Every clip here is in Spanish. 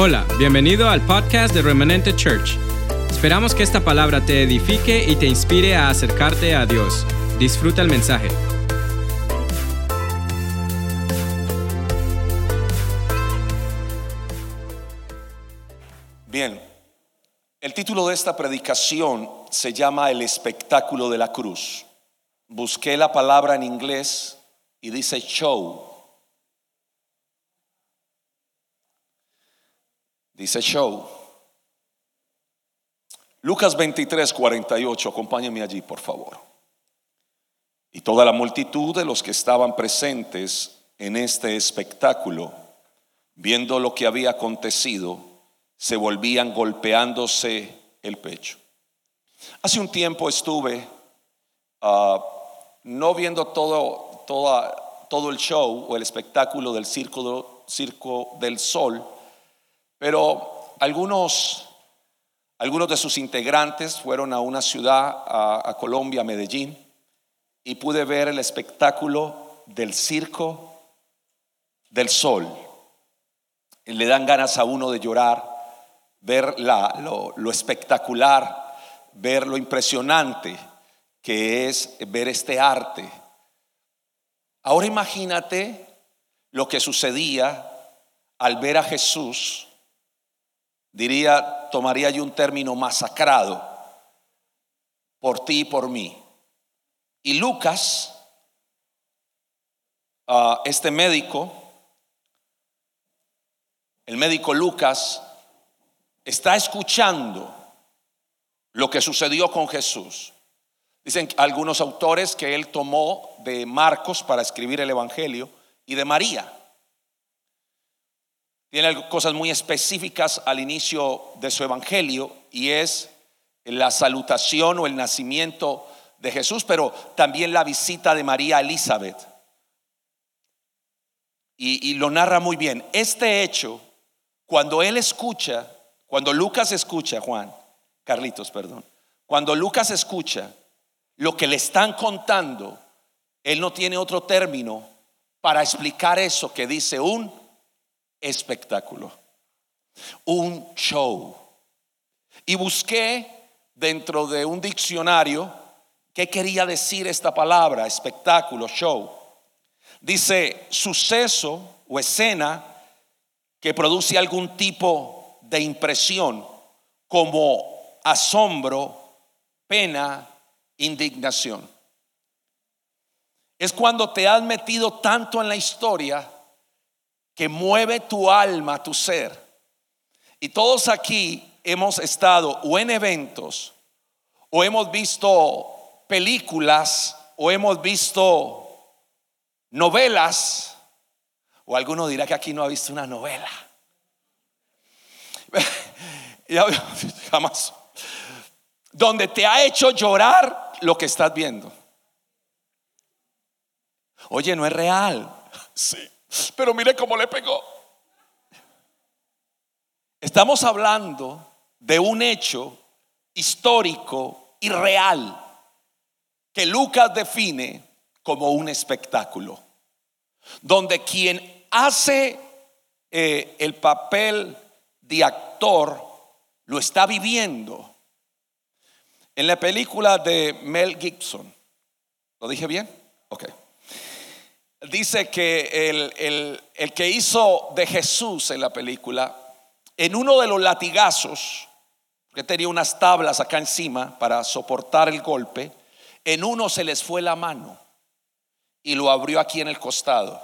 Hola, bienvenido al podcast de Remanente Church. Esperamos que esta palabra te edifique y te inspire a acercarte a Dios. Disfruta el mensaje. Bien, el título de esta predicación se llama El espectáculo de la cruz. Busqué la palabra en inglés y dice show. Dice show. Lucas 23, 48, acompáñenme allí, por favor. Y toda la multitud de los que estaban presentes en este espectáculo, viendo lo que había acontecido, se volvían golpeándose el pecho. Hace un tiempo estuve ah, no viendo todo, todo el show o el espectáculo del circo, circo del sol, pero algunos, algunos de sus integrantes fueron a una ciudad, a, Colombia, Medellín, y pude ver el espectáculo del circo del sol. Y le dan ganas a uno de llorar, ver lo, lo espectacular, ver lo impresionante que es ver este arte. Ahora imagínate lo que sucedía al ver a Jesús diría, tomaría yo un término masacrado por ti y por mí. Y Lucas, ah, este médico, el médico Lucas, está escuchando lo que sucedió con Jesús. Dicen algunos autores que él tomó de Marcos para escribir el Evangelio y de María. Tiene cosas muy específicas al inicio de su evangelio y es la salutación o el nacimiento de Jesús, pero también la visita de María Elizabeth. Y, y, lo narra muy bien. Este hecho, cuando él escucha, cuando Lucas escucha, Juan, Carlitos, perdón, cuando Lucas escucha lo que le están contando, él no tiene otro término para explicar eso que dice un espectáculo, un show. Y busqué dentro de un diccionario qué quería decir esta palabra, espectáculo, show. Dice suceso o escena que produce algún tipo de impresión como asombro, pena, indignación. Es cuando te has metido tanto en la historia que mueve tu alma, tu ser. Y todos aquí hemos estado o en eventos, o hemos visto películas, o hemos visto novelas, o alguno dirá que aquí no ha visto una novela. Jamás. Donde te ha hecho llorar lo que estás viendo. Oye, no es real. Sí. Pero mire cómo le pegó. Estamos hablando de un hecho histórico y real que Lucas define como un espectáculo, donde quien hace eh, el papel de actor lo está viviendo. En la película de Mel Gibson, ¿lo dije bien? Ok dice que el, el, que hizo de Jesús en la película, en uno de los latigazos, que tenía unas tablas acá encima para soportar el golpe, en uno se les fue la mano y lo abrió aquí en el costado.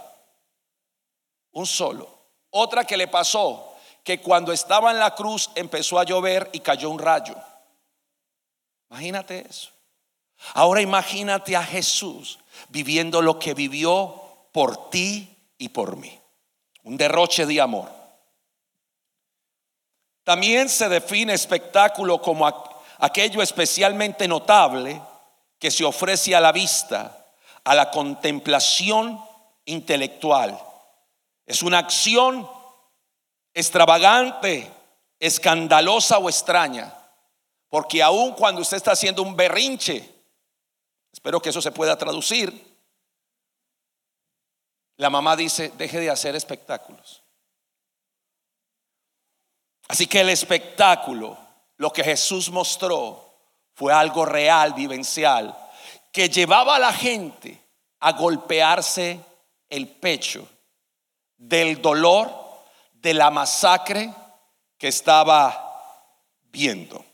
Un solo. Otra que le pasó, que cuando estaba en la cruz empezó a llover y cayó un rayo. Imagínate eso. Ahora imagínate a Jesús viviendo lo que vivió por ti y por mí. Un derroche de amor. También se define espectáculo como aquello especialmente notable que se ofrece a la vista, a la contemplación intelectual. Es una acción extravagante, escandalosa o extraña, porque aun cuando usted está haciendo un berrinche, espero que eso se pueda traducir, la mamá dice, deje de hacer espectáculos. Así que el espectáculo, lo que Jesús mostró, fue algo real, vivencial, que llevaba a la gente a golpearse el pecho del dolor, de la masacre que estaba viendo.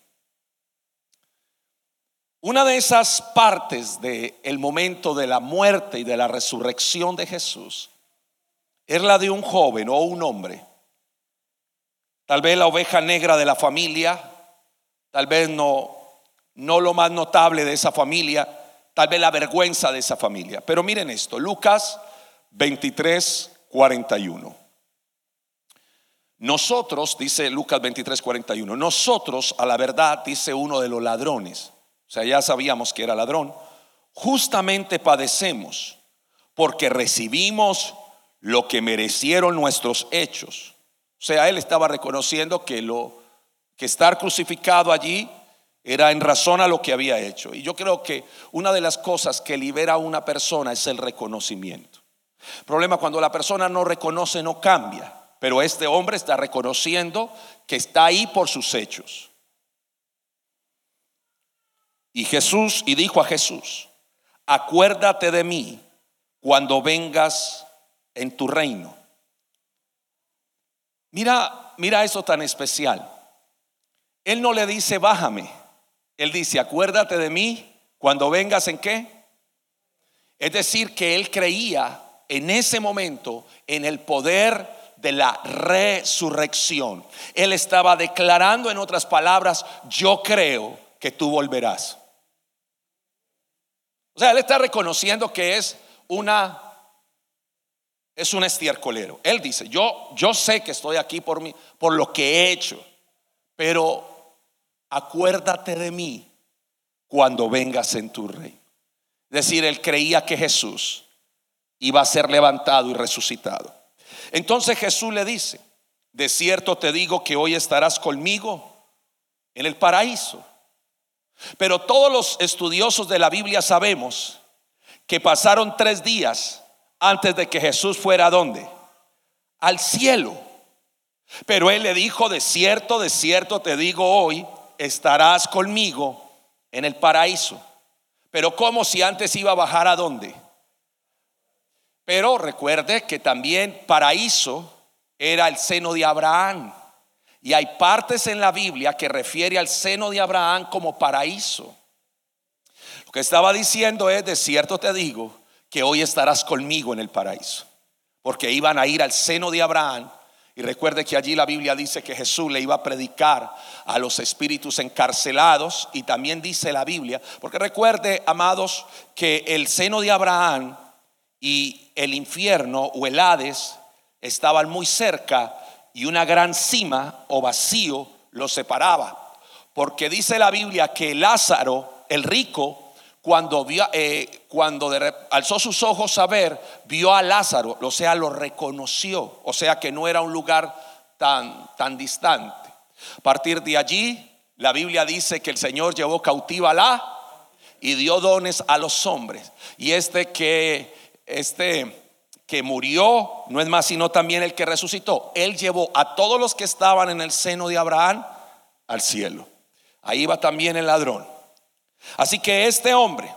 Una de esas partes del momento de la muerte y de la resurrección de Jesús es la de un joven o un hombre, tal vez la oveja negra de la familia, tal vez no, no lo más notable de esa familia, tal vez la vergüenza de esa familia. Pero miren esto, Lucas 23, 41. Nosotros, dice Lucas 23, 41, nosotros a la verdad, dice uno de los ladrones, o sea, ya sabíamos que era ladrón, justamente padecemos porque recibimos lo que merecieron nuestros hechos. O sea, él estaba reconociendo que lo que estar crucificado allí era en razón a lo que había hecho. Y yo creo que una de las cosas que libera a una persona es el reconocimiento. El problema cuando la persona no reconoce no cambia, pero este hombre está reconociendo que está ahí por sus hechos. Y Jesús, y dijo a Jesús, acuérdate de mí cuando vengas en tu reino. Mira, mira eso tan especial. Él no le dice, bájame. Él dice, acuérdate de mí cuando vengas en qué. Es decir, que él creía en ese momento en el poder de la resurrección. Él estaba declarando en otras palabras, yo creo que tú volverás. O sea, él está reconociendo que es una es un estiércolero. Él dice, "Yo yo sé que estoy aquí por mí por lo que he hecho, pero acuérdate de mí cuando vengas en tu reino." Es decir, él creía que Jesús iba a ser levantado y resucitado. Entonces Jesús le dice, "De cierto te digo que hoy estarás conmigo en el paraíso." Pero todos los estudiosos de la Biblia sabemos que pasaron tres días antes de que Jesús fuera a dónde? Al cielo. Pero él le dijo, de cierto, de cierto te digo hoy, estarás conmigo en el paraíso. Pero como si antes iba a bajar a dónde? Pero recuerde que también paraíso era el seno de Abraham. Y hay partes en la Biblia que refiere al seno de Abraham como paraíso. Lo que estaba diciendo es, de cierto te digo, que hoy estarás conmigo en el paraíso. Porque iban a ir al seno de Abraham. Y recuerde que allí la Biblia dice que Jesús le iba a predicar a los espíritus encarcelados. Y también dice la Biblia, porque recuerde, amados, que el seno de Abraham y el infierno o el Hades estaban muy cerca y una gran cima o vacío los separaba. Porque dice la Biblia que Lázaro, el rico, cuando, vio, eh, cuando alzó sus ojos a ver, vio a Lázaro, o sea, lo reconoció, o sea que no era un lugar tan, tan distante. A partir de allí, la Biblia dice que el Señor llevó cautiva la y dio dones a los hombres. Y este que, este que murió, no es más sino también el que resucitó. Él llevó a todos los que estaban en el seno de Abraham al cielo. Ahí va también el ladrón. Así que este hombre,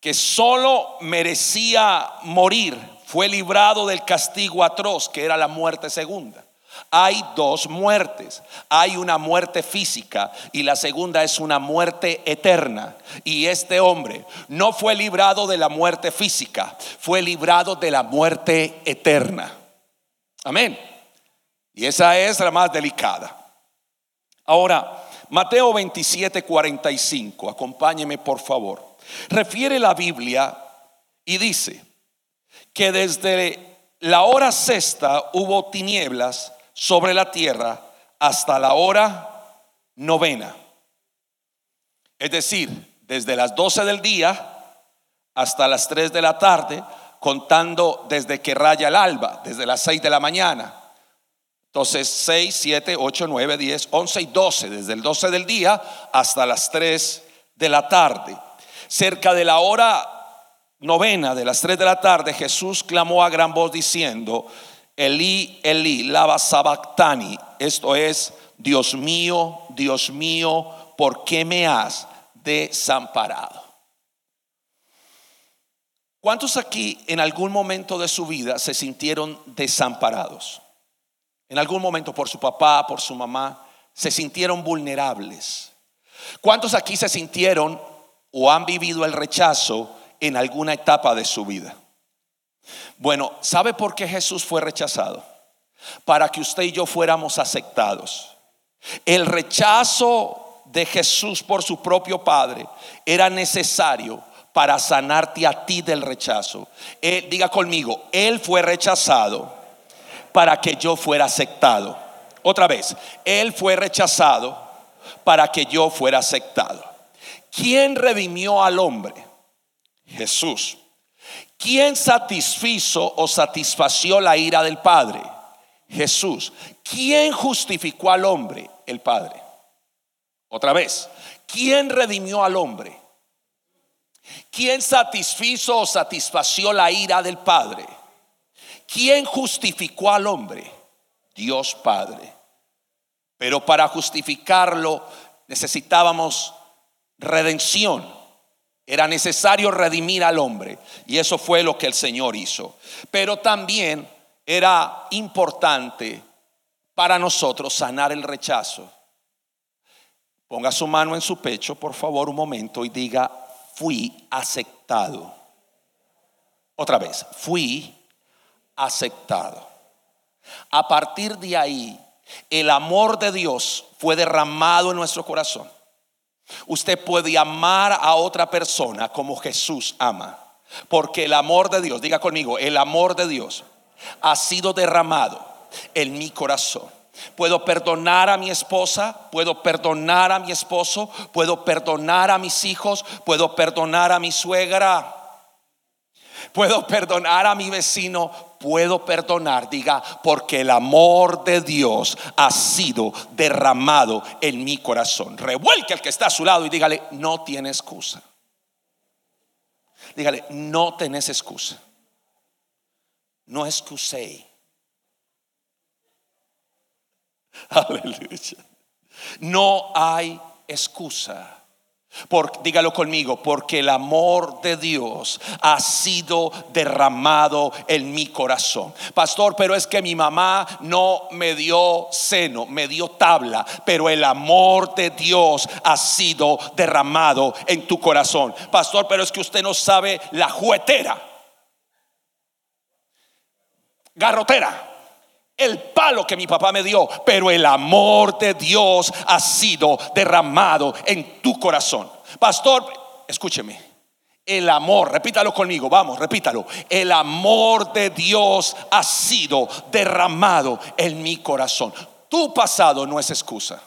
que solo merecía morir, fue librado del castigo atroz, que era la muerte segunda. Hay dos muertes. Hay una muerte física y la segunda es una muerte eterna. Y este hombre no fue librado de la muerte física, fue librado de la muerte eterna. Amén. Y esa es la más delicada. Ahora, Mateo 27, 45, acompáñeme por favor. Refiere la Biblia y dice que desde la hora sexta hubo tinieblas sobre la tierra hasta la hora novena. Es decir, desde las 12 del día hasta las 3 de la tarde, contando desde que raya el alba, desde las 6 de la mañana. Entonces 6, 7, 8, 9, 10, 11 y 12, desde el 12 del día hasta las 3 de la tarde. Cerca de la hora novena de las 3 de la tarde, Jesús clamó a gran voz diciendo, Elí, Elí, lava sabactani. Esto es, Dios mío, Dios mío, ¿por qué me has desamparado? ¿Cuántos aquí en algún momento de su vida se sintieron desamparados? En algún momento por su papá, por su mamá, se sintieron vulnerables. ¿Cuántos aquí se sintieron o han vivido el rechazo en alguna etapa de su vida? Bueno, ¿sabe por qué Jesús fue rechazado? Para que usted y yo fuéramos aceptados. El rechazo de Jesús por su propio Padre era necesario para sanarte a ti del rechazo. Eh, diga conmigo, Él fue rechazado para que yo fuera aceptado. Otra vez, Él fue rechazado para que yo fuera aceptado. ¿Quién redimió al hombre? Jesús. ¿Quién satisfizo o satisfació la ira del Padre? Jesús. ¿Quién justificó al hombre? El Padre. Otra vez, ¿quién redimió al hombre? ¿Quién satisfizo o satisfació la ira del Padre? ¿Quién justificó al hombre? Dios Padre. Pero para justificarlo necesitábamos redención. Era necesario redimir al hombre. Y eso fue lo que el Señor hizo. Pero también era importante para nosotros sanar el rechazo. Ponga su mano en su pecho, por favor, un momento y diga, fui aceptado. Otra vez, fui aceptado. A partir de ahí, el amor de Dios fue derramado en nuestro corazón. Usted puede amar a otra persona como Jesús ama. Porque el amor de Dios, diga conmigo, el amor de Dios ha sido derramado en mi corazón. Puedo perdonar a mi esposa, puedo perdonar a mi esposo, puedo perdonar a mis hijos, puedo perdonar a mi suegra, puedo perdonar a mi vecino, puedo perdonar, diga, porque el amor de Dios ha sido derramado en mi corazón. Revuelque al que está a su lado y dígale, no tiene excusa. Dígale, no tenés excusa. No excusé. Aleluya. No hay excusa. Por, dígalo conmigo, porque el amor de Dios ha sido derramado en mi corazón. Pastor, pero es que mi mamá no me dio seno, me dio tabla, pero el amor de Dios ha sido derramado en tu corazón. Pastor, pero es que usted no sabe la juetera, garrotera el palo que mi papá me dio, pero el amor de Dios ha sido derramado en tu corazón. Pastor, escúcheme. El amor, repítalo conmigo, vamos, repítalo. El amor de Dios ha sido derramado en mi corazón. Tu pasado no es excusa.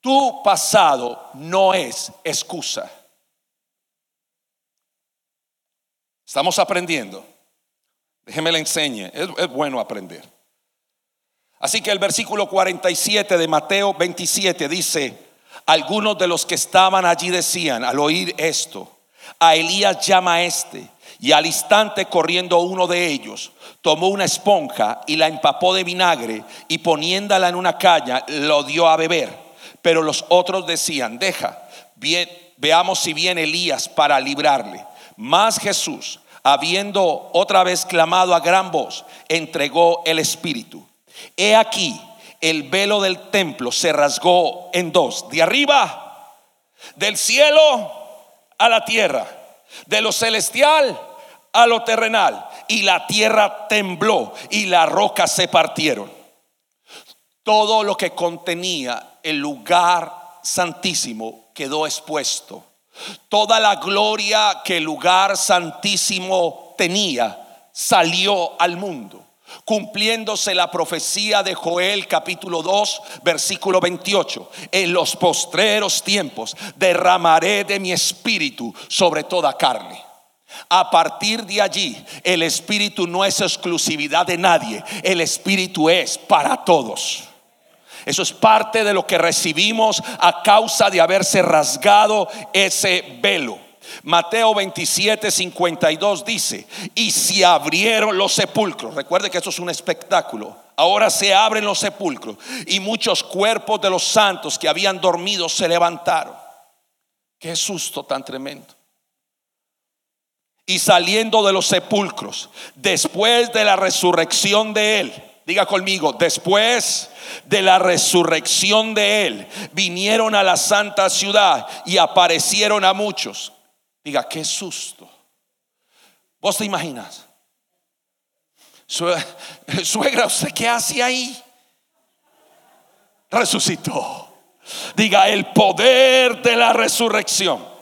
Tu pasado no es excusa. Estamos aprendiendo. Déjeme le enseñe, es, es bueno aprender. Así que el versículo 47 de Mateo 27 dice, algunos de los que estaban allí decían al oír esto, a Elías llama a este. Y al instante corriendo uno de ellos, tomó una esponja y la empapó de vinagre y poniéndola en una caña, lo dio a beber. Pero los otros decían, deja, bien, veamos si viene Elías para librarle. Mas Jesús, habiendo otra vez clamado a gran voz, entregó el Espíritu. He aquí, el velo del templo se rasgó en dos, de arriba, del cielo a la tierra, de lo celestial a lo terrenal, y la tierra tembló y las rocas se partieron. Todo lo que contenía el lugar santísimo quedó expuesto Toda la gloria que el lugar santísimo tenía salió al mundo cumpliéndose la profecía de Joel capítulo 2 versículo 28. En los postreros tiempos derramaré de mi espíritu sobre toda carne. A partir de allí, el espíritu no es exclusividad de nadie, el espíritu es para todos. Eso es parte de lo que recibimos a causa de haberse rasgado ese velo. Mateo 27, 52 dice, y se abrieron los sepulcros. Recuerde que esto es un espectáculo. Ahora se abren los sepulcros y muchos cuerpos de los santos que habían dormido se levantaron. Qué susto tan tremendo. Y saliendo de los sepulcros, después de la resurrección de él, diga conmigo, después de la resurrección de él, vinieron a la santa ciudad y aparecieron a muchos. Diga, qué susto. ¿Vos te imaginas? Suegra, ¿usted qué hace ahí? Resucitó. Diga, el poder de la resurrección.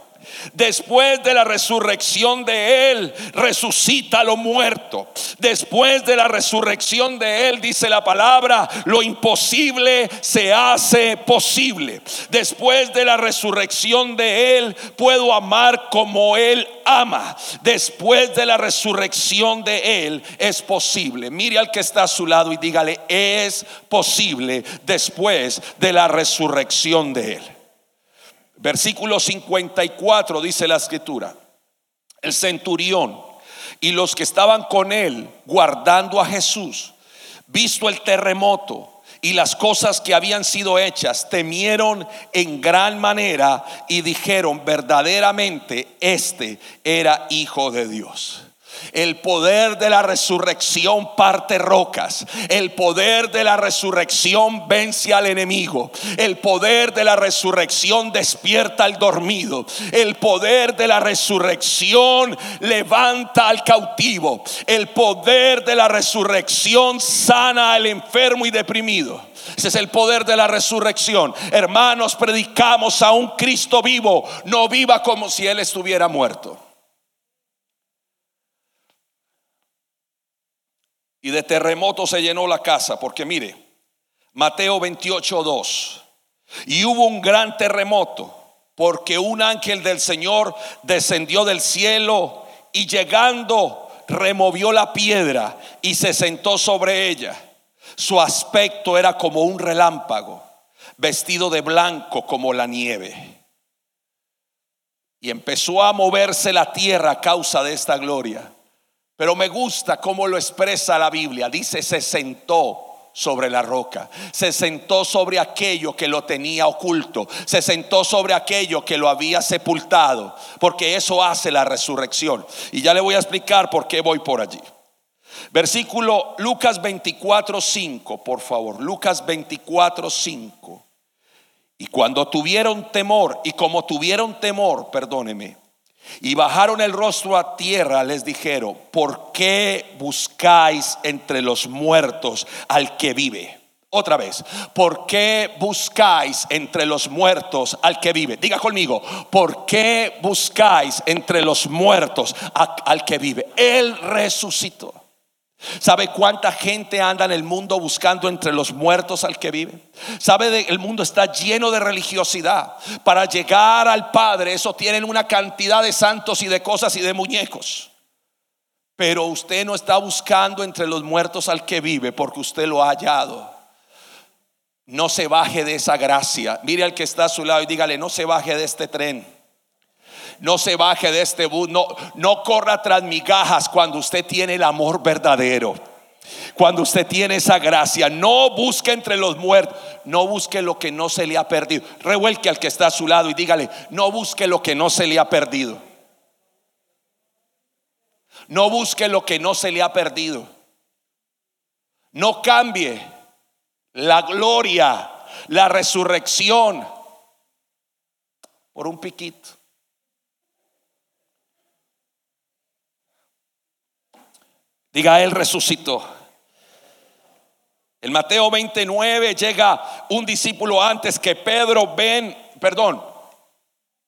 Después de la resurrección de Él, resucita lo muerto. Después de la resurrección de Él, dice la palabra, lo imposible se hace posible. Después de la resurrección de Él, puedo amar como Él ama. Después de la resurrección de Él, es posible. Mire al que está a su lado y dígale, es posible después de la resurrección de Él. Versículo 54 dice la escritura, el centurión y los que estaban con él guardando a Jesús, visto el terremoto y las cosas que habían sido hechas, temieron en gran manera y dijeron verdaderamente, este era hijo de Dios. El poder de la resurrección parte rocas. El poder de la resurrección vence al enemigo. El poder de la resurrección despierta al dormido. El poder de la resurrección levanta al cautivo. El poder de la resurrección sana al enfermo y deprimido. Ese es el poder de la resurrección. Hermanos, predicamos a un Cristo vivo. No viva como si Él estuviera muerto. Y de terremoto se llenó la casa, porque mire, Mateo 28, 2. Y hubo un gran terremoto, porque un ángel del Señor descendió del cielo y llegando removió la piedra y se sentó sobre ella. Su aspecto era como un relámpago, vestido de blanco como la nieve. Y empezó a moverse la tierra a causa de esta gloria. Pero me gusta cómo lo expresa la Biblia. Dice, se sentó sobre la roca, se sentó sobre aquello que lo tenía oculto, se sentó sobre aquello que lo había sepultado, porque eso hace la resurrección. Y ya le voy a explicar por qué voy por allí. Versículo Lucas 24, 5, por favor, Lucas 24, 5. Y cuando tuvieron temor, y como tuvieron temor, perdóneme, y bajaron el rostro a tierra, les dijeron, ¿por qué buscáis entre los muertos al que vive? Otra vez, ¿por qué buscáis entre los muertos al que vive? Diga conmigo, ¿por qué buscáis entre los muertos al que vive? Él resucitó. ¿Sabe cuánta gente anda en el mundo buscando entre los muertos al que vive? ¿Sabe que el mundo está lleno de religiosidad? Para llegar al Padre, eso tienen una cantidad de santos y de cosas y de muñecos. Pero usted no está buscando entre los muertos al que vive porque usted lo ha hallado. No se baje de esa gracia. Mire al que está a su lado y dígale, no se baje de este tren no se baje de este bus, no, no corra tras migajas cuando usted tiene el amor verdadero. Cuando usted tiene esa gracia, no busque entre los muertos, no busque lo que no se le ha perdido. Revuelque al que está a su lado y dígale, no busque lo que no se le ha perdido. No busque lo que no se le ha perdido. No cambie la gloria, la resurrección por un piquito. Diga, Él resucitó. En Mateo 29 llega un discípulo antes que Pedro, ven, perdón.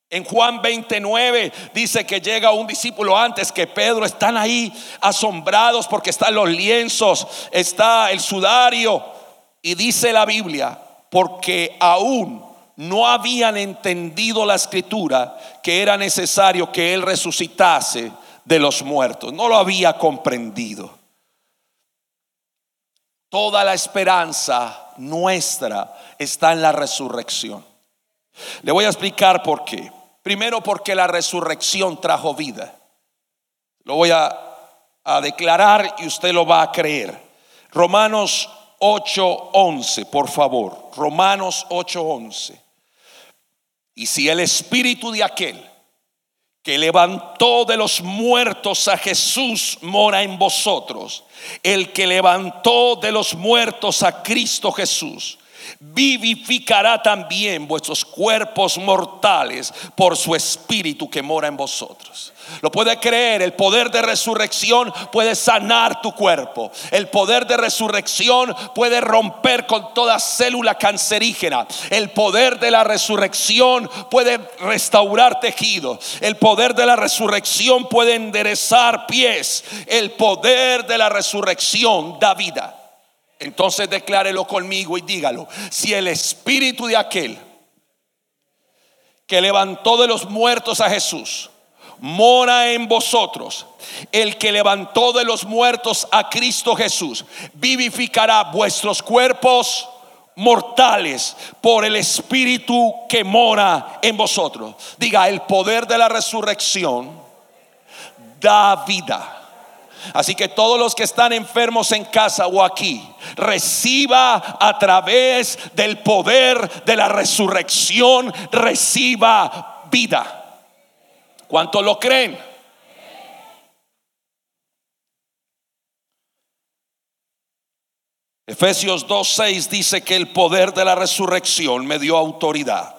En Juan 29 dice que llega un discípulo antes que Pedro. Están ahí asombrados porque están los lienzos, está el sudario. Y dice la Biblia, porque aún no habían entendido la escritura que era necesario que Él resucitase de los muertos. No lo había comprendido. Toda la esperanza nuestra está en la resurrección. Le voy a explicar por qué. Primero porque la resurrección trajo vida. Lo voy a, a declarar y usted lo va a creer. Romanos 8:11, por favor. Romanos 8:11. Y si el espíritu de aquel que levantó de los muertos a Jesús mora en vosotros, el que levantó de los muertos a Cristo Jesús, vivificará también vuestros cuerpos mortales por su espíritu que mora en vosotros. Lo puede creer, el poder de resurrección puede sanar tu cuerpo. El poder de resurrección puede romper con toda célula cancerígena. El poder de la resurrección puede restaurar tejidos. El poder de la resurrección puede enderezar pies. El poder de la resurrección da vida. Entonces declárelo conmigo y dígalo. Si el espíritu de aquel que levantó de los muertos a Jesús mora en vosotros, el que levantó de los muertos a Cristo Jesús, vivificará vuestros cuerpos mortales por el espíritu que mora en vosotros. Diga, el poder de la resurrección da vida. Así que todos los que están enfermos en casa o aquí, reciba a través del poder de la resurrección, reciba vida. ¿Cuántos lo creen? Efesios 2.6 dice que el poder de la resurrección me dio autoridad.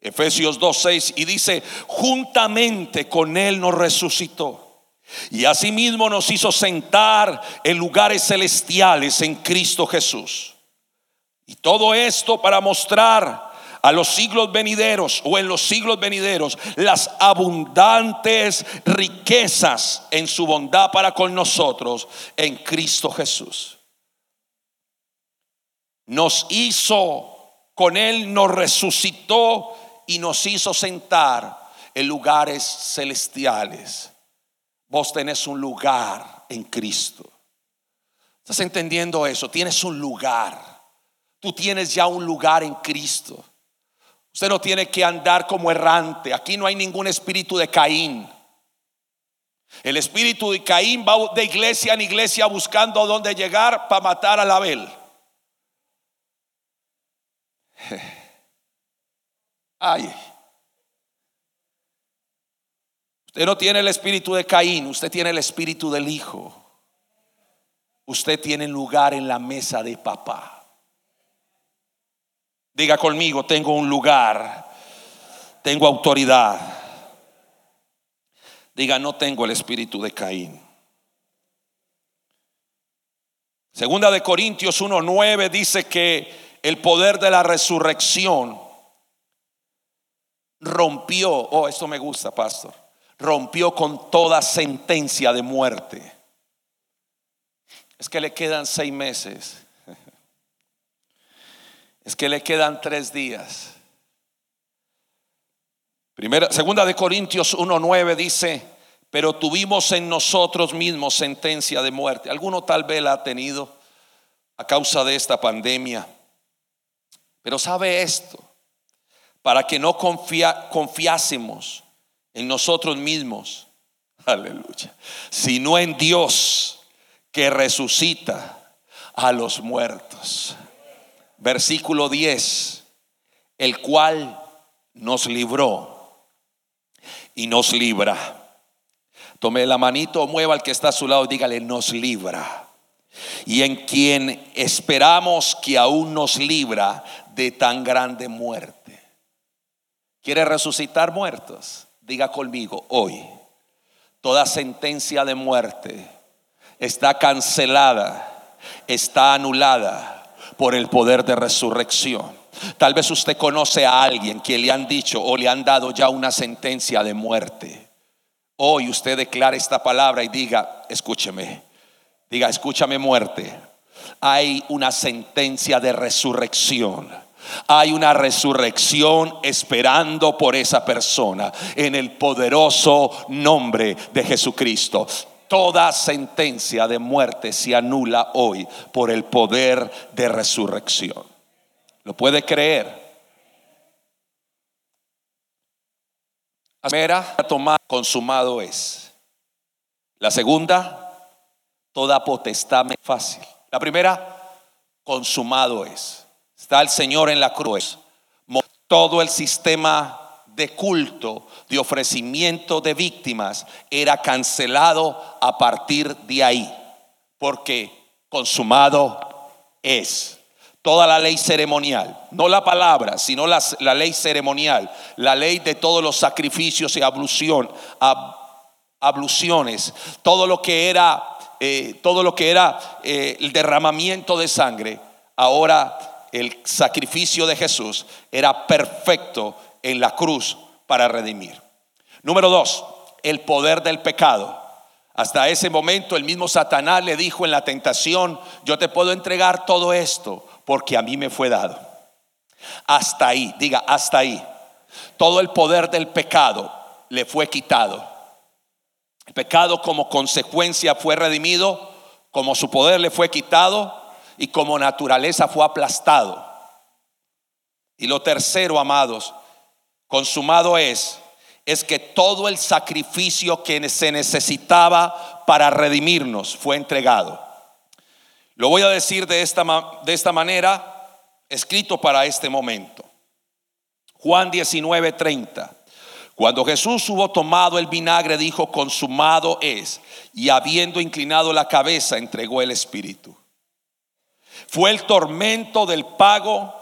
Efesios 2.6 y dice, juntamente con Él nos resucitó y asimismo nos hizo sentar en lugares celestiales en Cristo Jesús. Y todo esto para mostrar a los siglos venideros o en los siglos venideros las abundantes riquezas en su bondad para con nosotros en Cristo Jesús. Nos hizo, con Él nos resucitó y nos hizo sentar en lugares celestiales Vos tenés un lugar en Cristo. ¿Estás entendiendo eso? Tienes un lugar. Tú tienes ya un lugar en Cristo. Usted no tiene que andar como errante. Aquí no hay ningún espíritu de Caín. El espíritu de Caín va de iglesia en iglesia buscando dónde llegar para matar a Abel. Ay. Usted no tiene el espíritu de Caín, usted tiene el espíritu del Hijo. Usted tiene lugar en la mesa de papá. Diga conmigo, tengo un lugar, tengo autoridad. Diga, no tengo el espíritu de Caín. Segunda de Corintios 1:9 dice que el poder de la resurrección rompió, oh, esto me gusta, pastor rompió con toda sentencia de muerte. Es que le quedan seis meses. Es que le quedan tres días. Segunda de Corintios 1.9 dice, pero tuvimos en nosotros mismos sentencia de muerte. Alguno tal vez la ha tenido a causa de esta pandemia. Pero sabe esto, para que no confiásemos en nosotros mismos, aleluya, sino en Dios que resucita a los muertos. Versículo 10, el cual nos libró y nos libra. Tome la manito, mueva al que está a su lado y dígale, nos libra. Y en quien esperamos que aún nos libra de tan grande muerte. ¿Quiere resucitar muertos? Diga conmigo, hoy, toda sentencia de muerte está cancelada, está anulada por el poder de resurrección. Tal vez usted conoce a alguien que le han dicho o le han dado ya una sentencia de muerte. Hoy usted declara esta palabra y diga, escúcheme, diga, escúchame muerte. Hay una sentencia de resurrección hay una resurrección esperando por esa persona en el poderoso nombre de Jesucristo. Toda sentencia de muerte se anula hoy por el poder de resurrección. ¿Lo puede creer? La primera, tomar consumado es. La segunda, toda potestad fácil. La primera, consumado es. Está el Señor en la cruz. Todo el sistema de culto, de ofrecimiento de víctimas, era cancelado a partir de ahí. Porque consumado es. Toda la ley ceremonial, no la palabra, sino la, ley ceremonial, la ley de todos los sacrificios y ablución, abluciones, todo lo que era, eh, todo lo que era eh, el derramamiento de sangre, ahora el sacrificio de Jesús era perfecto en la cruz para redimir. Número dos, el poder del pecado. Hasta ese momento el mismo Satanás le dijo en la tentación, yo te puedo entregar todo esto porque a mí me fue dado. Hasta ahí, diga, hasta ahí. Todo el poder del pecado le fue quitado. El pecado como consecuencia fue redimido, como su poder le fue quitado y como naturaleza fue aplastado. Y lo tercero, amados, consumado es es que todo el sacrificio que se necesitaba para redimirnos fue entregado. Lo voy a decir de esta, de esta manera, escrito para este momento. Juan 19:30. Cuando Jesús hubo tomado el vinagre, dijo, consumado es, y habiendo inclinado la cabeza, entregó el Espíritu. Fue el tormento del pago,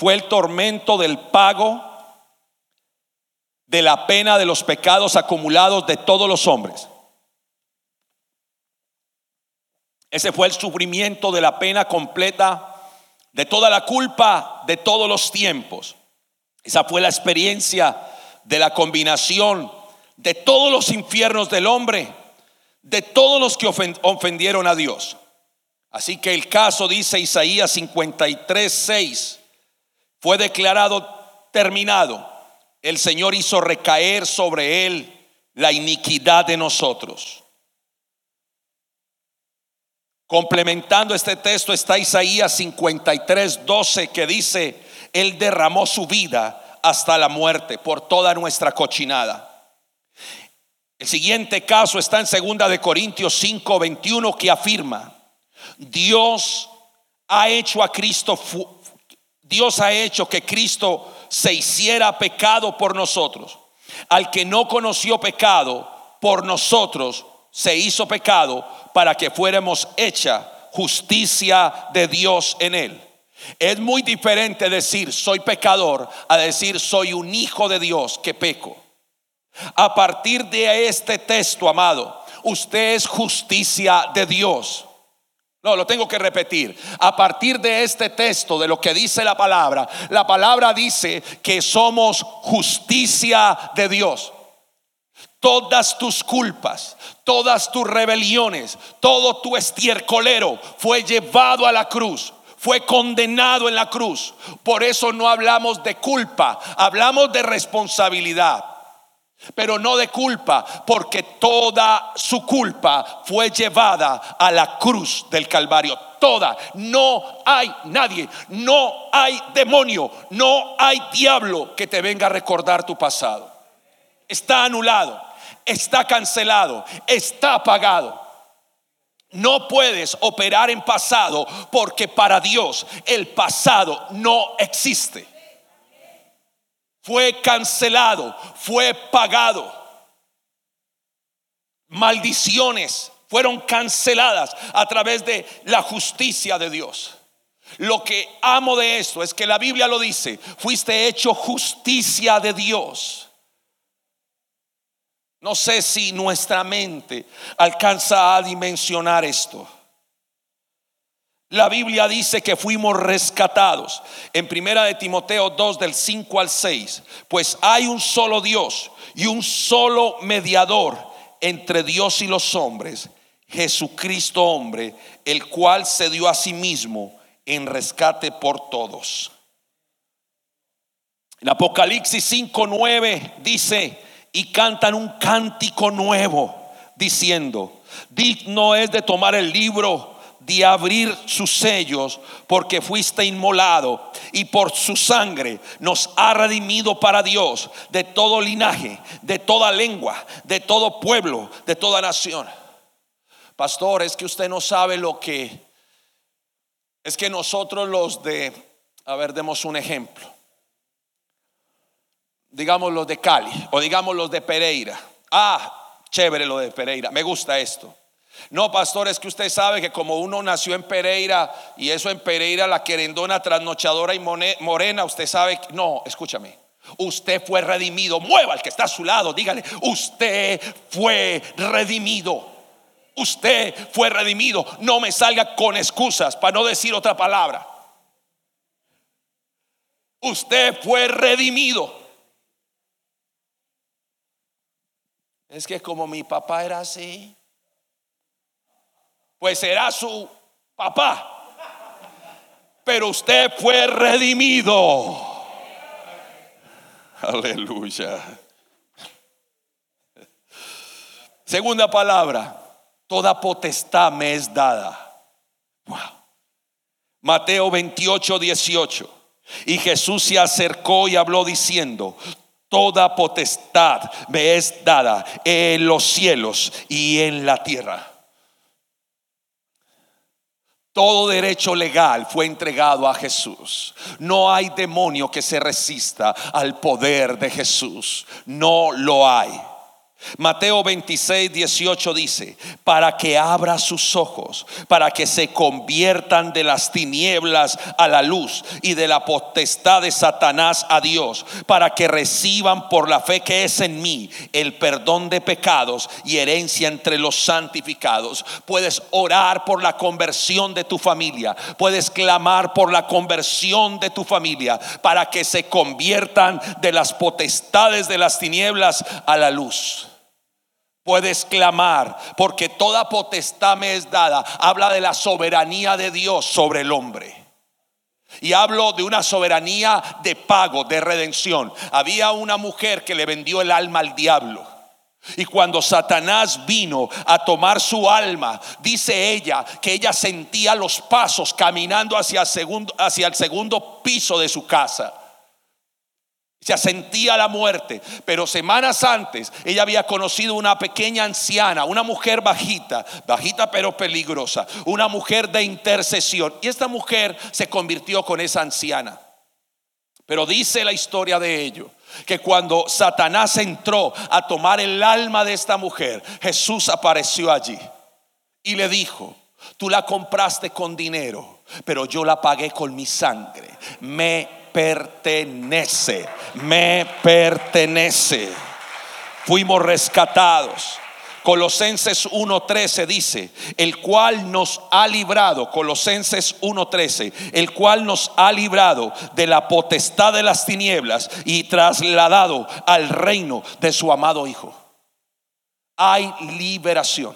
fue el tormento del pago de la pena de los pecados acumulados de todos los hombres. Ese fue el sufrimiento de la pena completa de toda la culpa de todos los tiempos. Esa fue la experiencia de la combinación de todos los infiernos del hombre, de todos los que ofendieron a Dios. Así que el caso, dice Isaías 53, 6, fue declarado terminado el Señor hizo recaer sobre él la iniquidad de nosotros. Complementando este texto está Isaías 53, 12 que dice, Él derramó su vida hasta la muerte por toda nuestra cochinada. El siguiente caso está en segunda de Corintios 5, 21 que afirma, Dios ha hecho a Cristo, Dios ha hecho que Cristo se hiciera pecado por nosotros. Al que no conoció pecado, por nosotros se hizo pecado para que fuéramos hecha justicia de Dios en él. Es muy diferente decir soy pecador a decir soy un hijo de Dios que peco. A partir de este texto, amado, usted es justicia de Dios. No, lo tengo que repetir. A partir de este texto, de lo que dice la palabra, la palabra dice que somos justicia de Dios. Todas tus culpas, todas tus rebeliones, todo tu estiercolero fue llevado a la cruz fue condenado en la cruz. Por eso no hablamos de culpa, hablamos de responsabilidad pero no de culpa, porque toda su culpa fue llevada a la cruz del Calvario. Toda. No hay nadie, no hay demonio, no hay diablo que te venga a recordar tu pasado. Está anulado, está cancelado, está apagado. No puedes operar en pasado porque para Dios el pasado no existe fue cancelado, fue pagado. Maldiciones fueron canceladas a través de la justicia de Dios. Lo que amo de esto es que la Biblia lo dice, fuiste hecho justicia de Dios. No sé si nuestra mente alcanza a dimensionar esto. La Biblia dice que fuimos rescatados. En primera de Timoteo 2 del 5 al 6, pues hay un solo Dios y un solo mediador entre Dios y los hombres, Jesucristo hombre, el cual se dio a sí mismo en rescate por todos. En Apocalipsis 5:9 dice, y cantan un cántico nuevo, diciendo, digno es de tomar el libro de abrir sus sellos, porque fuiste inmolado y por su sangre nos ha redimido para Dios de todo linaje, de toda lengua, de todo pueblo, de toda nación. Pastor, es que usted no sabe lo que es que nosotros los de, a ver, demos un ejemplo. Digamos los de Cali o digamos los de Pereira. Ah, chévere lo de Pereira, me gusta esto. No, pastor, es que usted sabe que como uno nació en Pereira y eso en Pereira, la querendona trasnochadora y morena, usted sabe, no, escúchame. Usted fue redimido. Mueva al que está a su lado, dígale, usted fue redimido. Usted fue redimido. No me salga con excusas para no decir otra palabra. Usted fue redimido. Es que como mi papá era así, pues será su papá. Pero usted fue redimido. Aleluya. Segunda palabra, toda potestad me es dada. Mateo 28, 18. Y Jesús se acercó y habló diciendo, toda potestad me es dada en los cielos y en la tierra. Todo derecho legal fue entregado a Jesús. No hay demonio que se resista al poder de Jesús. No lo hay. Mateo 26, 18 dice, para que abra sus ojos, para que se conviertan de las tinieblas a la luz y de la potestad de Satanás a Dios, para que reciban por la fe que es en mí el perdón de pecados y herencia entre los santificados. Puedes orar por la conversión de tu familia, puedes clamar por la conversión de tu familia, para que se conviertan de las potestades de las tinieblas a la luz puedes clamar, porque toda potestad me es dada. Habla de la soberanía de Dios sobre el hombre. Y hablo de una soberanía de pago, de redención. Había una mujer que le vendió el alma al diablo. Y cuando Satanás vino a tomar su alma, dice ella que ella sentía los pasos caminando hacia el segundo, hacia el segundo piso de su casa se sentía la muerte, pero semanas antes ella había conocido una pequeña anciana, una mujer bajita, bajita pero peligrosa, una mujer de intercesión. Y esta mujer se convirtió con esa anciana. Pero dice la historia de ello, que cuando Satanás entró a tomar el alma de esta mujer, Jesús apareció allí y le dijo, tú la compraste con dinero, pero yo la pagué con mi sangre. Me pertenece, me pertenece. Fuimos rescatados. Colosenses 1:13 dice, el cual nos ha librado, Colosenses 1:13, el cual nos ha librado de la potestad de las tinieblas y trasladado al reino de su amado Hijo. Hay liberación.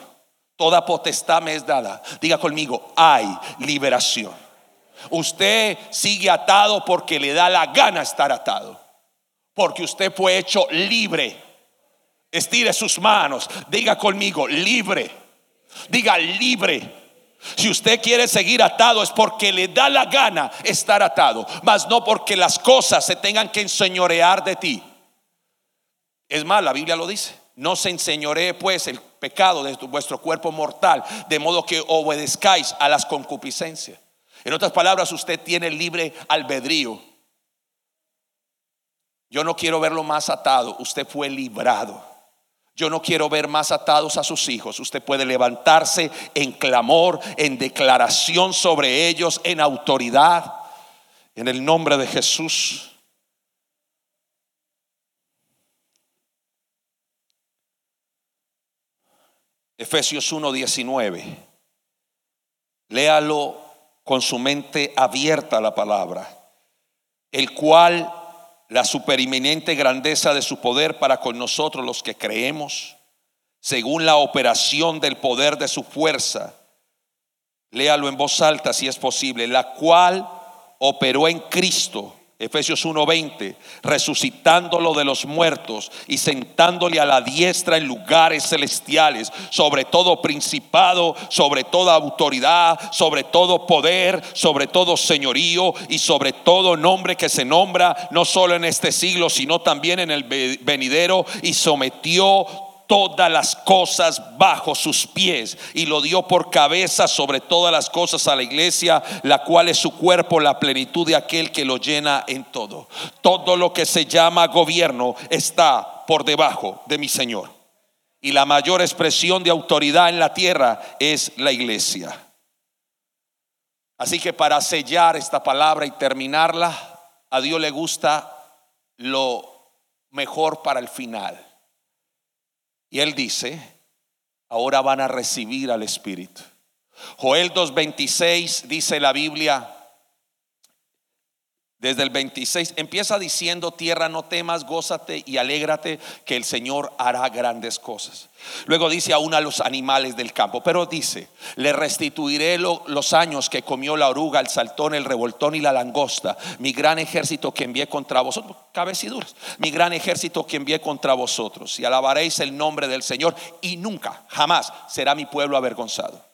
Toda potestad me es dada. Diga conmigo, hay liberación. Usted sigue atado porque le da la gana estar atado. Porque usted fue hecho libre. Estire sus manos. Diga conmigo, libre. Diga libre. Si usted quiere seguir atado es porque le da la gana estar atado, mas no porque las cosas se tengan que enseñorear de ti. Es más, la Biblia lo dice. No se enseñoree pues el pecado de vuestro cuerpo mortal, de modo que obedezcáis a las concupiscencias. En otras palabras, usted tiene libre albedrío. Yo no quiero verlo más atado, usted fue librado. Yo no quiero ver más atados a sus hijos. Usted puede levantarse en clamor, en declaración sobre ellos, en autoridad, en el nombre de Jesús. Efesios 1:19. Léalo con su mente abierta a la palabra, el cual la supereminente grandeza de su poder para con nosotros los que creemos, según la operación del poder de su fuerza, léalo en voz alta si es posible, la cual operó en Cristo Efesios 1:20, resucitándolo de los muertos y sentándole a la diestra en lugares celestiales, sobre todo principado, sobre toda autoridad, sobre todo poder, sobre todo señorío y sobre todo nombre que se nombra, no solo en este siglo, sino también en el venidero, y sometió todas las cosas bajo sus pies y lo dio por cabeza sobre todas las cosas a la iglesia, la cual es su cuerpo, la plenitud de aquel que lo llena en todo. Todo lo que se llama gobierno está por debajo de mi Señor. Y la mayor expresión de autoridad en la tierra es la iglesia. Así que para sellar esta palabra y terminarla, a Dios le gusta lo mejor para el final. Y él dice, ahora van a recibir al Espíritu. Joel 2.26 dice la Biblia, desde el 26 empieza diciendo, tierra no temas, gózate y alégrate que el Señor hará grandes cosas. Luego dice aún a los animales del campo, pero dice, le restituiré los años que comió la oruga, el saltón, el revoltón y la langosta, mi gran ejército que envié contra vosotros, cabeciduras, mi gran ejército que envié contra vosotros, y alabaréis el nombre del Señor, y nunca, jamás será mi pueblo avergonzado.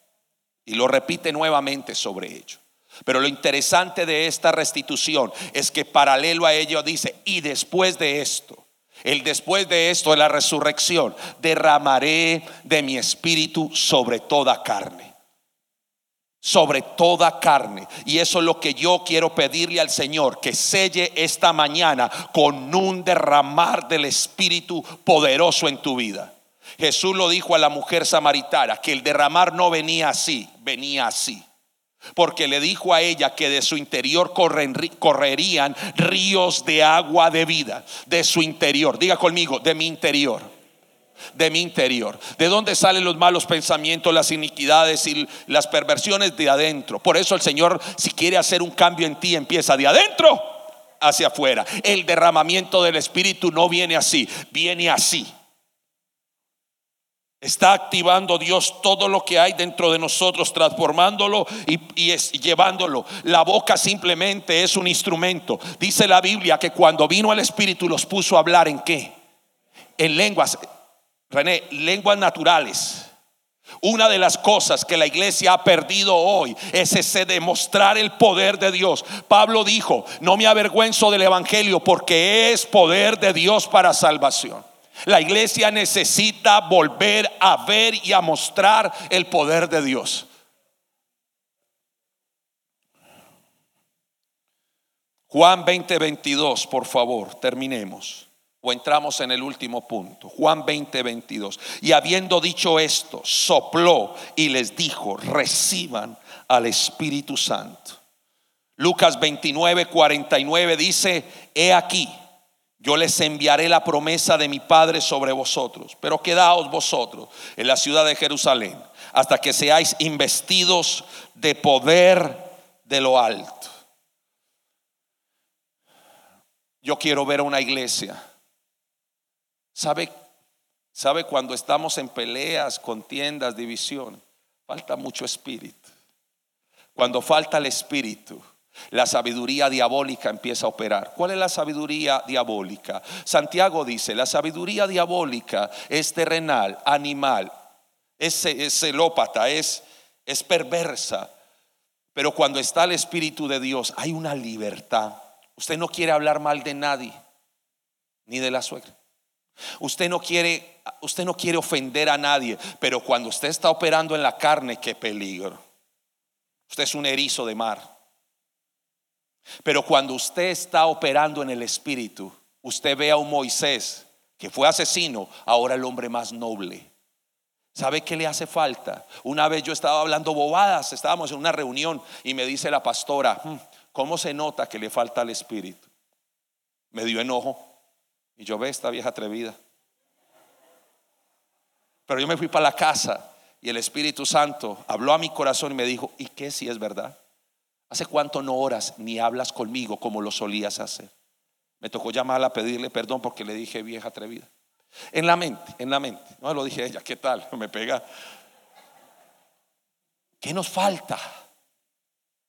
Y lo repite nuevamente sobre ello. Pero lo interesante de esta restitución es que paralelo a ello dice, y después de esto, el después de esto de la resurrección, derramaré de mi espíritu sobre toda carne. Sobre toda carne. Y eso es lo que yo quiero pedirle al Señor, que selle esta mañana con un derramar del espíritu poderoso en tu vida. Jesús lo dijo a la mujer samaritana, que el derramar no venía así, venía así. Porque le dijo a ella que de su interior correrían ríos de agua de vida. De su interior. Diga conmigo, de mi interior. De mi interior. ¿De dónde salen los malos pensamientos, las iniquidades y las perversiones? De adentro. Por eso el Señor, si quiere hacer un cambio en ti, empieza de adentro hacia afuera. El derramamiento del Espíritu no viene así, viene así. Está activando Dios todo lo que hay dentro de nosotros, transformándolo y, llevándolo. La boca simplemente es un instrumento. Dice la Biblia que cuando vino el Espíritu los puso a hablar en qué? En lenguas, René, lenguas naturales. Una de las cosas que la iglesia ha perdido hoy es ese demostrar el poder de Dios. Pablo dijo, no me avergüenzo del Evangelio porque es poder de Dios para salvación. La iglesia necesita volver a ver y a mostrar el poder de Dios. Juan 20, 22, por favor, terminemos. O entramos en el último punto. Juan 20, 22. Y habiendo dicho esto, sopló y les dijo, reciban al Espíritu Santo. Lucas 29, 49 dice, he aquí yo les enviaré la promesa de mi Padre sobre vosotros, pero quedaos vosotros en la ciudad de Jerusalén hasta que seáis investidos de poder de lo alto. Yo quiero ver una iglesia. ¿Sabe, sabe cuando estamos en peleas, contiendas, división? Falta mucho espíritu. Cuando falta el espíritu, la sabiduría diabólica empieza a operar. ¿Cuál es la sabiduría diabólica? Santiago dice, la sabiduría diabólica es terrenal, animal, es, celópata, es, es perversa. Pero cuando está el Espíritu de Dios hay una libertad. Usted no quiere hablar mal de nadie, ni de la suegra. Usted no quiere, usted no quiere ofender a nadie, pero cuando usted está operando en la carne, qué peligro. Usted es un erizo de mar. Pero cuando usted está operando en el Espíritu, usted ve a un Moisés que fue asesino, ahora el hombre más noble. ¿Sabe qué le hace falta? Una vez yo estaba hablando bobadas, estábamos en una reunión y me dice la pastora, hmm, ¿cómo se nota que le falta el Espíritu? Me dio enojo y yo ve esta vieja atrevida. Pero yo me fui para la casa y el Espíritu Santo habló a mi corazón y me dijo, ¿y qué si es verdad? ¿Hace cuánto no oras ni hablas conmigo como lo solías hacer? Me tocó llamarla a pedirle perdón porque le dije vieja atrevida. En la mente, en la mente. No lo dije a ella, ¿qué tal? Me pega. ¿Qué nos falta?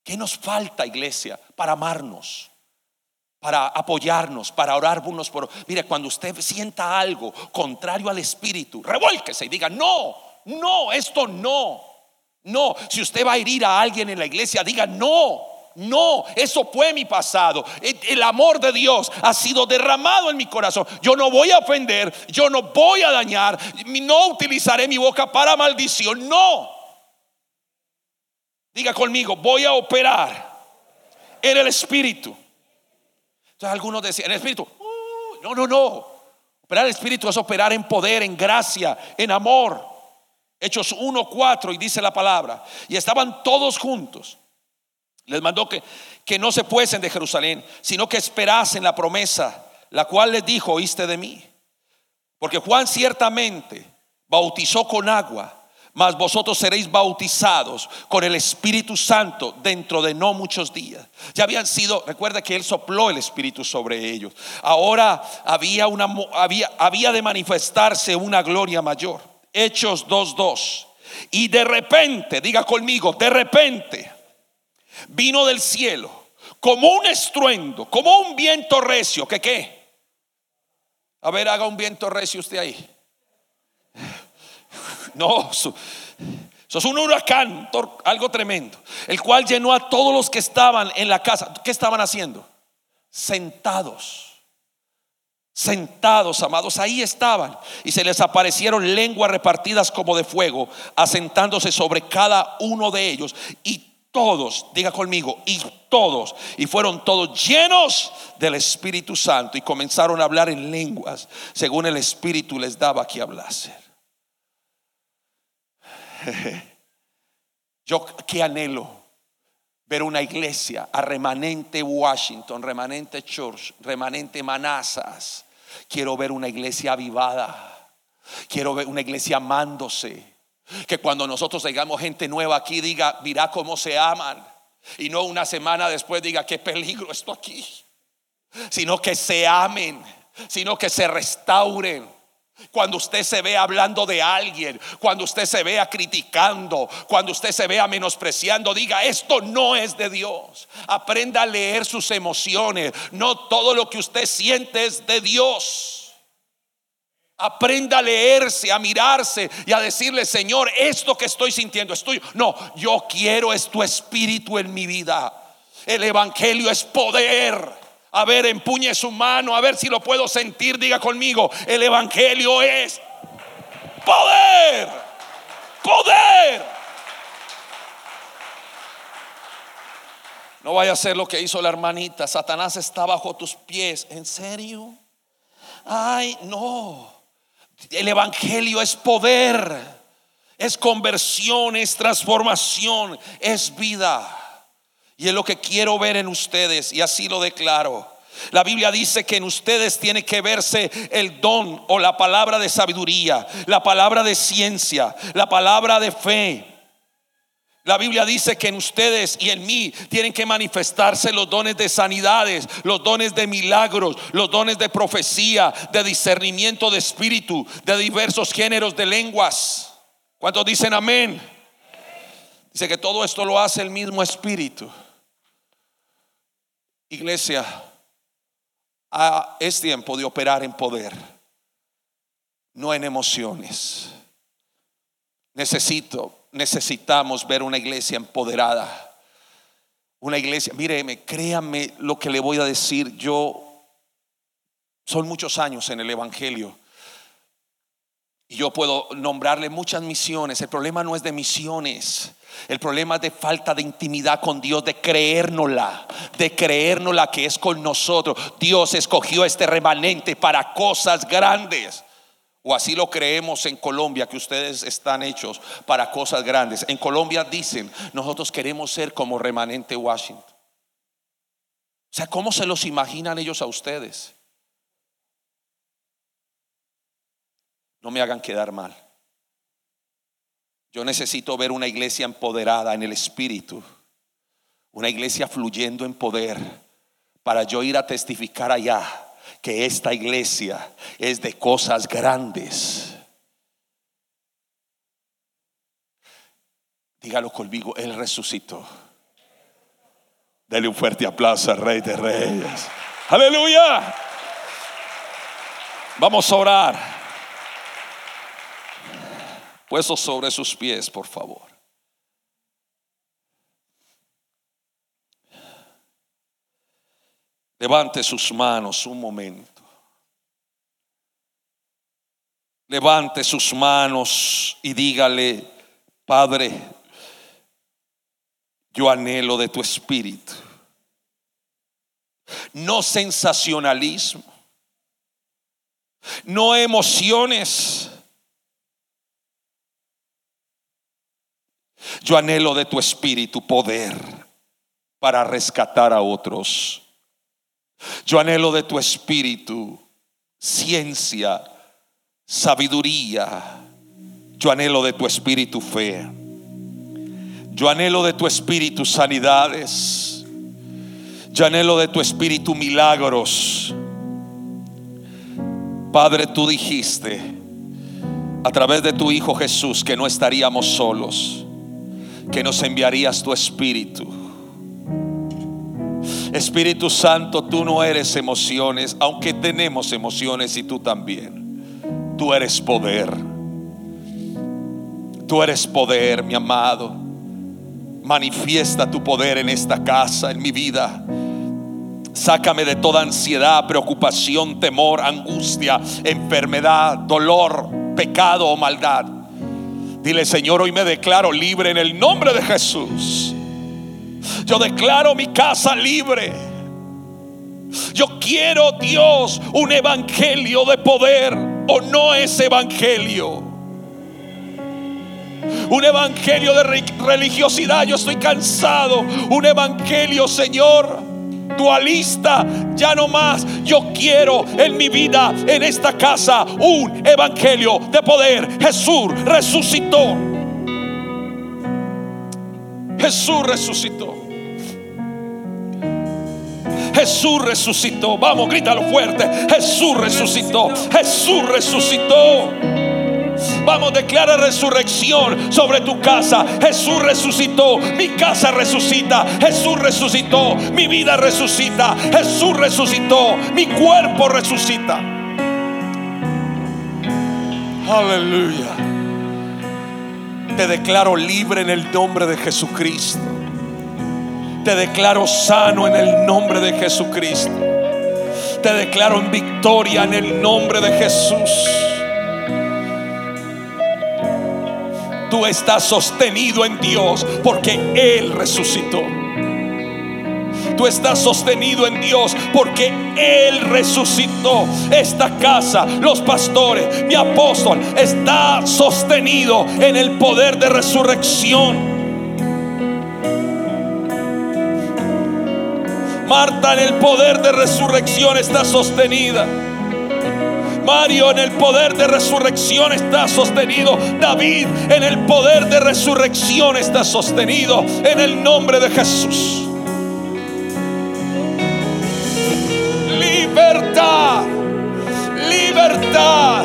¿Qué nos falta, iglesia, para amarnos? para apoyarnos, para orar unos por Mire, cuando usted sienta algo contrario al espíritu, revuélquese y diga, "No, no, esto no." No, si usted va a herir a alguien en la iglesia, diga, "No." No, eso fue mi pasado. El amor de Dios ha sido derramado en mi corazón. Yo no voy a ofender, yo no voy a dañar, no utilizaré mi boca para maldición. No. Diga conmigo, voy a operar en el espíritu. Entonces algunos decían, en el espíritu, uh, no, no, no. Operar el espíritu es operar en poder, en gracia, en amor. Hechos 1.4 y dice la palabra. Y estaban todos juntos les mandó que, que no se fuesen de Jerusalén, sino que esperasen la promesa, la cual les dijo, oíste de mí. Porque Juan ciertamente bautizó con agua, mas vosotros seréis bautizados con el Espíritu Santo dentro de no muchos días. Ya habían sido, recuerda que él sopló el Espíritu sobre ellos. Ahora había una había, había de manifestarse una gloria mayor. Hechos 2:2. Y de repente, diga conmigo, de repente vino del cielo como un estruendo, como un viento recio. ¿Qué qué? A ver, haga un viento recio usted ahí. No, eso, es un huracán, algo tremendo. El cual llenó a todos los que estaban en la casa. ¿Qué estaban haciendo? Sentados. Sentados, amados, ahí estaban. Y se les aparecieron lenguas repartidas como de fuego, asentándose sobre cada uno de ellos. Y todos, diga conmigo, y todos, y fueron todos llenos del Espíritu Santo y comenzaron a hablar en lenguas según el Espíritu les daba que hablasen. Yo que anhelo ver una iglesia a remanente Washington, remanente Church, remanente Manassas. Quiero ver una iglesia avivada. Quiero ver una iglesia amándose que cuando nosotros digamos gente nueva aquí, diga, mira cómo se aman. Y no una semana después diga, qué peligro esto aquí. Sino que se amen, sino que se restauren. Cuando usted se vea hablando de alguien, cuando usted se vea criticando, cuando usted se vea menospreciando, diga, esto no es de Dios. Aprenda a leer sus emociones. No todo lo que usted siente es de Dios. Aprenda a leerse, a mirarse y a decirle, Señor, esto que estoy sintiendo es tuyo. No, yo quiero es tu espíritu en mi vida. El Evangelio es poder. A ver, empuñe su mano, a ver si lo puedo sentir. Diga conmigo, el Evangelio es poder. Poder. No vaya a ser lo que hizo la hermanita. Satanás está bajo tus pies. ¿En serio? Ay, no. El Evangelio es poder, es conversión, es transformación, es vida. Y es lo que quiero ver en ustedes y así lo declaro. La Biblia dice que en ustedes tiene que verse el don o la palabra de sabiduría, la palabra de ciencia, la palabra de fe, la Biblia dice que en ustedes y en mí tienen que manifestarse los dones de sanidades, los dones de milagros, los dones de profecía, de discernimiento de espíritu, de diversos géneros de lenguas. ¿Cuántos dicen amén? Dice que todo esto lo hace el mismo espíritu. Iglesia, es tiempo de operar en poder, no en emociones. Necesito necesitamos ver una iglesia empoderada. Una iglesia, míreme, créame lo que le voy a decir. Yo, son muchos años en el Evangelio. Yo puedo nombrarle muchas misiones. El problema no es de misiones. El problema es de falta de intimidad con Dios, de creérnosla, de creérnosla que es con nosotros. Dios escogió este remanente para cosas grandes. O así lo creemos en Colombia, que ustedes están hechos para cosas grandes. En Colombia dicen, nosotros queremos ser como remanente Washington. O sea, ¿cómo se los imaginan ellos a ustedes? No me hagan quedar mal. Yo necesito ver una iglesia empoderada en el Espíritu, una iglesia fluyendo en poder, para yo ir a testificar allá que esta iglesia es de cosas grandes. Dígalo conmigo, Él resucitó. Dele un fuerte aplauso al Rey de Reyes. Aleluya. Vamos a orar. Puestos sobre sus pies, por favor. Levante sus manos un momento. Levante sus manos y dígale, Padre, yo anhelo de tu espíritu. No sensacionalismo, no emociones. Yo anhelo de tu espíritu poder para rescatar a otros. Yo anhelo de tu espíritu ciencia, sabiduría. Yo anhelo de tu espíritu fe. Yo anhelo de tu espíritu sanidades. Yo anhelo de tu espíritu milagros. Padre, tú dijiste a través de tu Hijo Jesús que no estaríamos solos, que nos enviarías tu espíritu. Espíritu Santo, tú no eres emociones, aunque tenemos emociones y tú también. Tú eres poder. Tú eres poder, mi amado. Manifiesta tu poder en esta casa, en mi vida. Sácame de toda ansiedad, preocupación, temor, angustia, enfermedad, dolor, pecado o maldad. Dile, Señor, hoy me declaro libre en el nombre de Jesús. Yo declaro mi casa libre. Yo quiero, Dios, un evangelio de poder o no es evangelio. Un evangelio de religiosidad. Yo estoy cansado. Un evangelio, Señor dualista, ya no más. Yo quiero en mi vida, en esta casa, un evangelio de poder. Jesús resucitó. Jesús resucitó. Jesús resucitó. Vamos, grítalo fuerte. Jesús resucitó. Jesús resucitó. Vamos, declara resurrección sobre tu casa. Jesús resucitó. Mi casa resucita. Jesús resucitó. Mi vida resucita. Jesús resucitó. Mi cuerpo resucita. Aleluya. Te declaro libre en el nombre de Jesucristo. Te declaro sano en el nombre de Jesucristo. Te declaro en victoria en el nombre de Jesús. Tú estás sostenido en Dios porque Él resucitó. Tú estás sostenido en Dios porque Él resucitó. Esta casa, los pastores, mi apóstol, está sostenido en el poder de resurrección. Marta en el poder de resurrección está sostenida. Mario en el poder de resurrección está sostenido. David en el poder de resurrección está sostenido. En el nombre de Jesús. Libertad. Libertad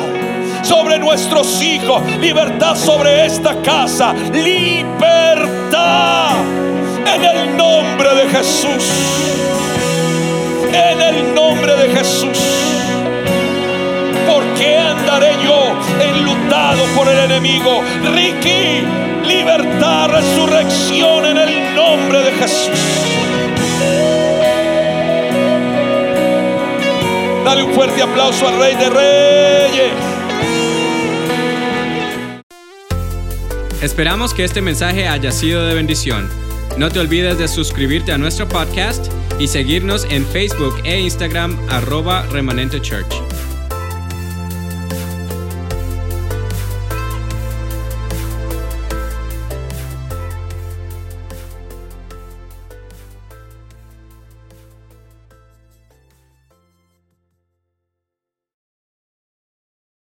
sobre nuestros hijos. Libertad sobre esta casa. Libertad. En el nombre de Jesús. En el nombre de Jesús. ¿Por qué andaré yo enlutado por el enemigo? Ricky, libertad, resurrección en el nombre de Jesús. Dale un fuerte aplauso al Rey de Reyes. Esperamos que este mensaje haya sido de bendición. No te olvides de suscribirte a nuestro podcast y seguirnos en Facebook e Instagram arroba remanente church.